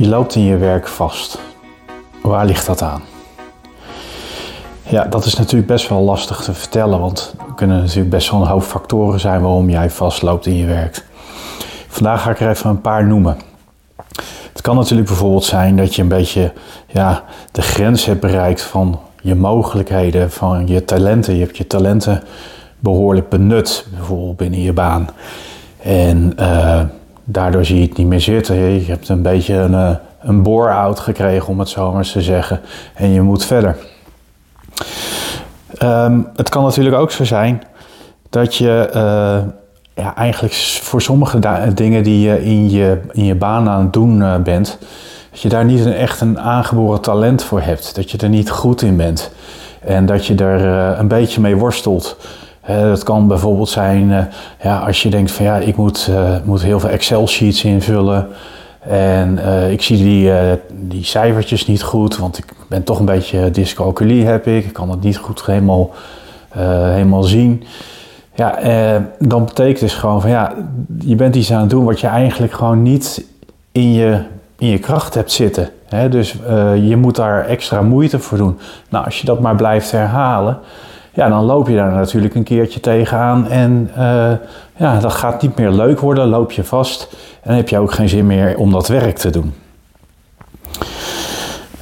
Je loopt in je werk vast. Waar ligt dat aan? Ja, dat is natuurlijk best wel lastig te vertellen, want er kunnen natuurlijk best wel een hoop factoren zijn waarom jij vastloopt in je werk. Vandaag ga ik er even een paar noemen. Het kan natuurlijk bijvoorbeeld zijn dat je een beetje ja, de grens hebt bereikt van je mogelijkheden, van je talenten. Je hebt je talenten behoorlijk benut, bijvoorbeeld binnen je baan. En uh, daardoor zie je het niet meer zitten. Je hebt een beetje een, eh, een bore-out gekregen, om het zo maar eens te zeggen. En je moet verder. Um, het kan natuurlijk ook zo zijn dat je uh, ja, eigenlijk voor sommige dingen die je in, je in je baan aan het doen uh, bent, dat je daar niet een, echt een aangeboren talent voor hebt. Dat je er niet goed in bent. En dat je er een beetje mee worstelt. Dat kan bijvoorbeeld zijn uh, ja, als je denkt van ja, ik moet, uh, moet heel veel Excel-sheets invullen. En ik zie die, die cijfertjes niet goed, want ik ben toch een beetje dyscalculie heb ik. Ik kan het niet goed helemaal, helemaal zien. Ja, dan betekent dus gewoon van ja, je bent iets aan het doen wat je eigenlijk gewoon niet in je, in je kracht hebt zitten. Hè? Dus je moet daar extra moeite voor doen. Nou, als je dat maar blijft herhalen, ja, dan loop je daar natuurlijk een keertje tegenaan en uh, ja, dat gaat niet meer leuk worden, loop je vast en heb je ook geen zin meer om dat werk te doen.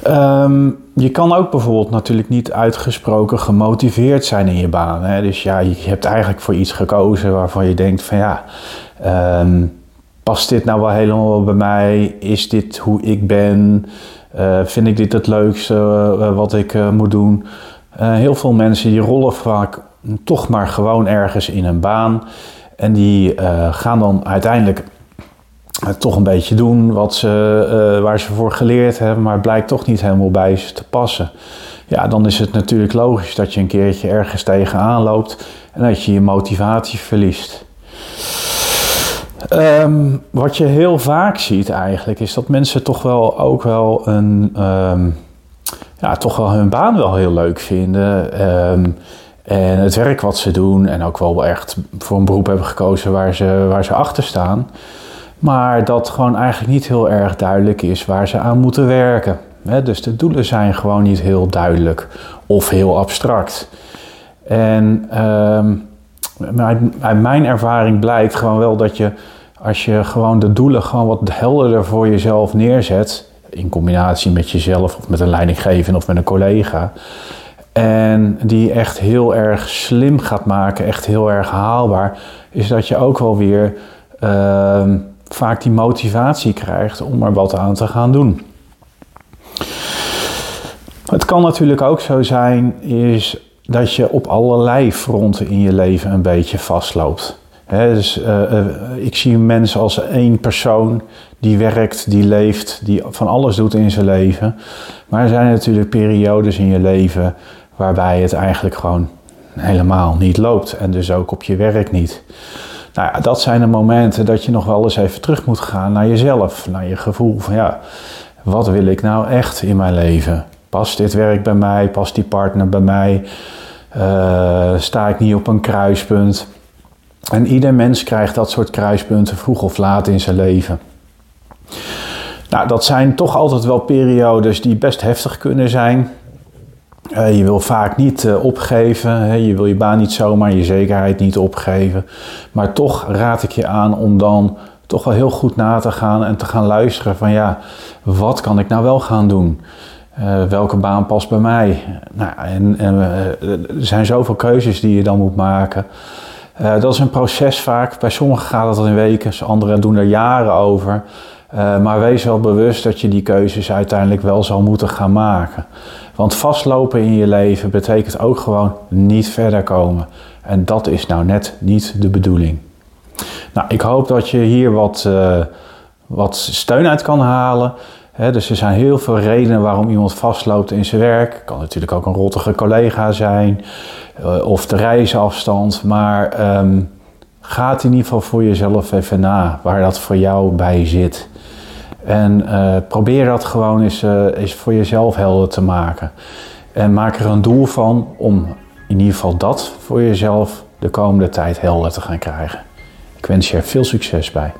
Um, je kan ook bijvoorbeeld natuurlijk niet uitgesproken gemotiveerd zijn in je baan. Hè? Dus ja, je hebt eigenlijk voor iets gekozen waarvan je denkt van ja, um, past dit nou wel helemaal bij mij? Is dit hoe ik ben? Uh, vind ik dit het leukste uh, wat ik moet doen? Uh, heel veel mensen die rollen vaak toch maar gewoon ergens in een baan. En die uh, gaan dan uiteindelijk uh, toch een beetje doen wat ze, waar ze voor geleerd hebben, maar het blijkt toch niet helemaal bij ze te passen. Ja, dan is het natuurlijk logisch dat je een keertje ergens tegenaan loopt en dat je je motivatie verliest. Um, wat je heel vaak ziet eigenlijk, is dat mensen toch wel ook wel een. Um, ja, toch wel hun baan wel heel leuk vinden. Um, en het werk wat ze doen. En ook wel echt voor een beroep hebben gekozen waar ze, waar ze achter staan. Maar dat gewoon eigenlijk niet heel erg duidelijk is waar ze aan moeten werken. Dus de doelen zijn gewoon niet heel duidelijk of heel abstract. En um, uit mijn ervaring blijkt gewoon wel dat je, als je gewoon de doelen gewoon wat helderder voor jezelf neerzet, in combinatie met jezelf of met een leidinggevende of met een collega. En die echt heel erg slim gaat maken, echt heel erg haalbaar, is dat je ook wel weer uh, vaak die motivatie krijgt om er wat aan te gaan doen. Het kan natuurlijk ook zo zijn, is dat je op allerlei fronten in je leven een beetje vastloopt. Dus uh, uh, ik zie mensen als één persoon die werkt, die leeft, die van alles doet in zijn leven. Maar er zijn natuurlijk periodes in je leven waarbij het eigenlijk gewoon helemaal niet loopt en dus ook op je werk niet. Nou ja, dat zijn de momenten dat je nog wel eens even terug moet gaan naar jezelf, naar je gevoel van ja, wat wil ik nou echt in mijn leven? Past dit werk bij mij? Past die partner bij mij? Uh, sta ik niet op een kruispunt? En ieder mens krijgt dat soort kruispunten vroeg of laat in zijn leven. Nou, dat zijn toch altijd wel periodes die best heftig kunnen zijn. Uh, je wil vaak niet uh, opgeven, je wil je baan niet zomaar, je zekerheid niet opgeven. Maar toch raad ik je aan om dan toch wel heel goed na te gaan en te gaan luisteren van ja, wat kan ik nou wel gaan doen? Uh, welke baan past bij mij? Nou, en er zijn zoveel keuzes die je dan moet maken. Uh, dat is een proces vaak. Bij sommigen gaat het in weken, anderen doen er jaren over. Uh, maar wees wel bewust dat je die keuzes uiteindelijk wel zal moeten gaan maken. Want vastlopen in je leven betekent ook gewoon niet verder komen. En dat is nou net niet de bedoeling. Nou, ik hoop dat je hier wat, uh, wat steun uit kan halen. Dus er zijn heel veel redenen waarom iemand vastloopt in zijn werk. Kan natuurlijk ook een rottige collega zijn uh, of de reisafstand. Maar um, ga het in ieder geval voor jezelf even na waar dat voor jou bij zit. En uh, probeer dat gewoon eens, uh, eens voor jezelf helder te maken. En maak er een doel van om in ieder geval dat voor jezelf de komende tijd helder te gaan krijgen. Ik wens je er veel succes bij.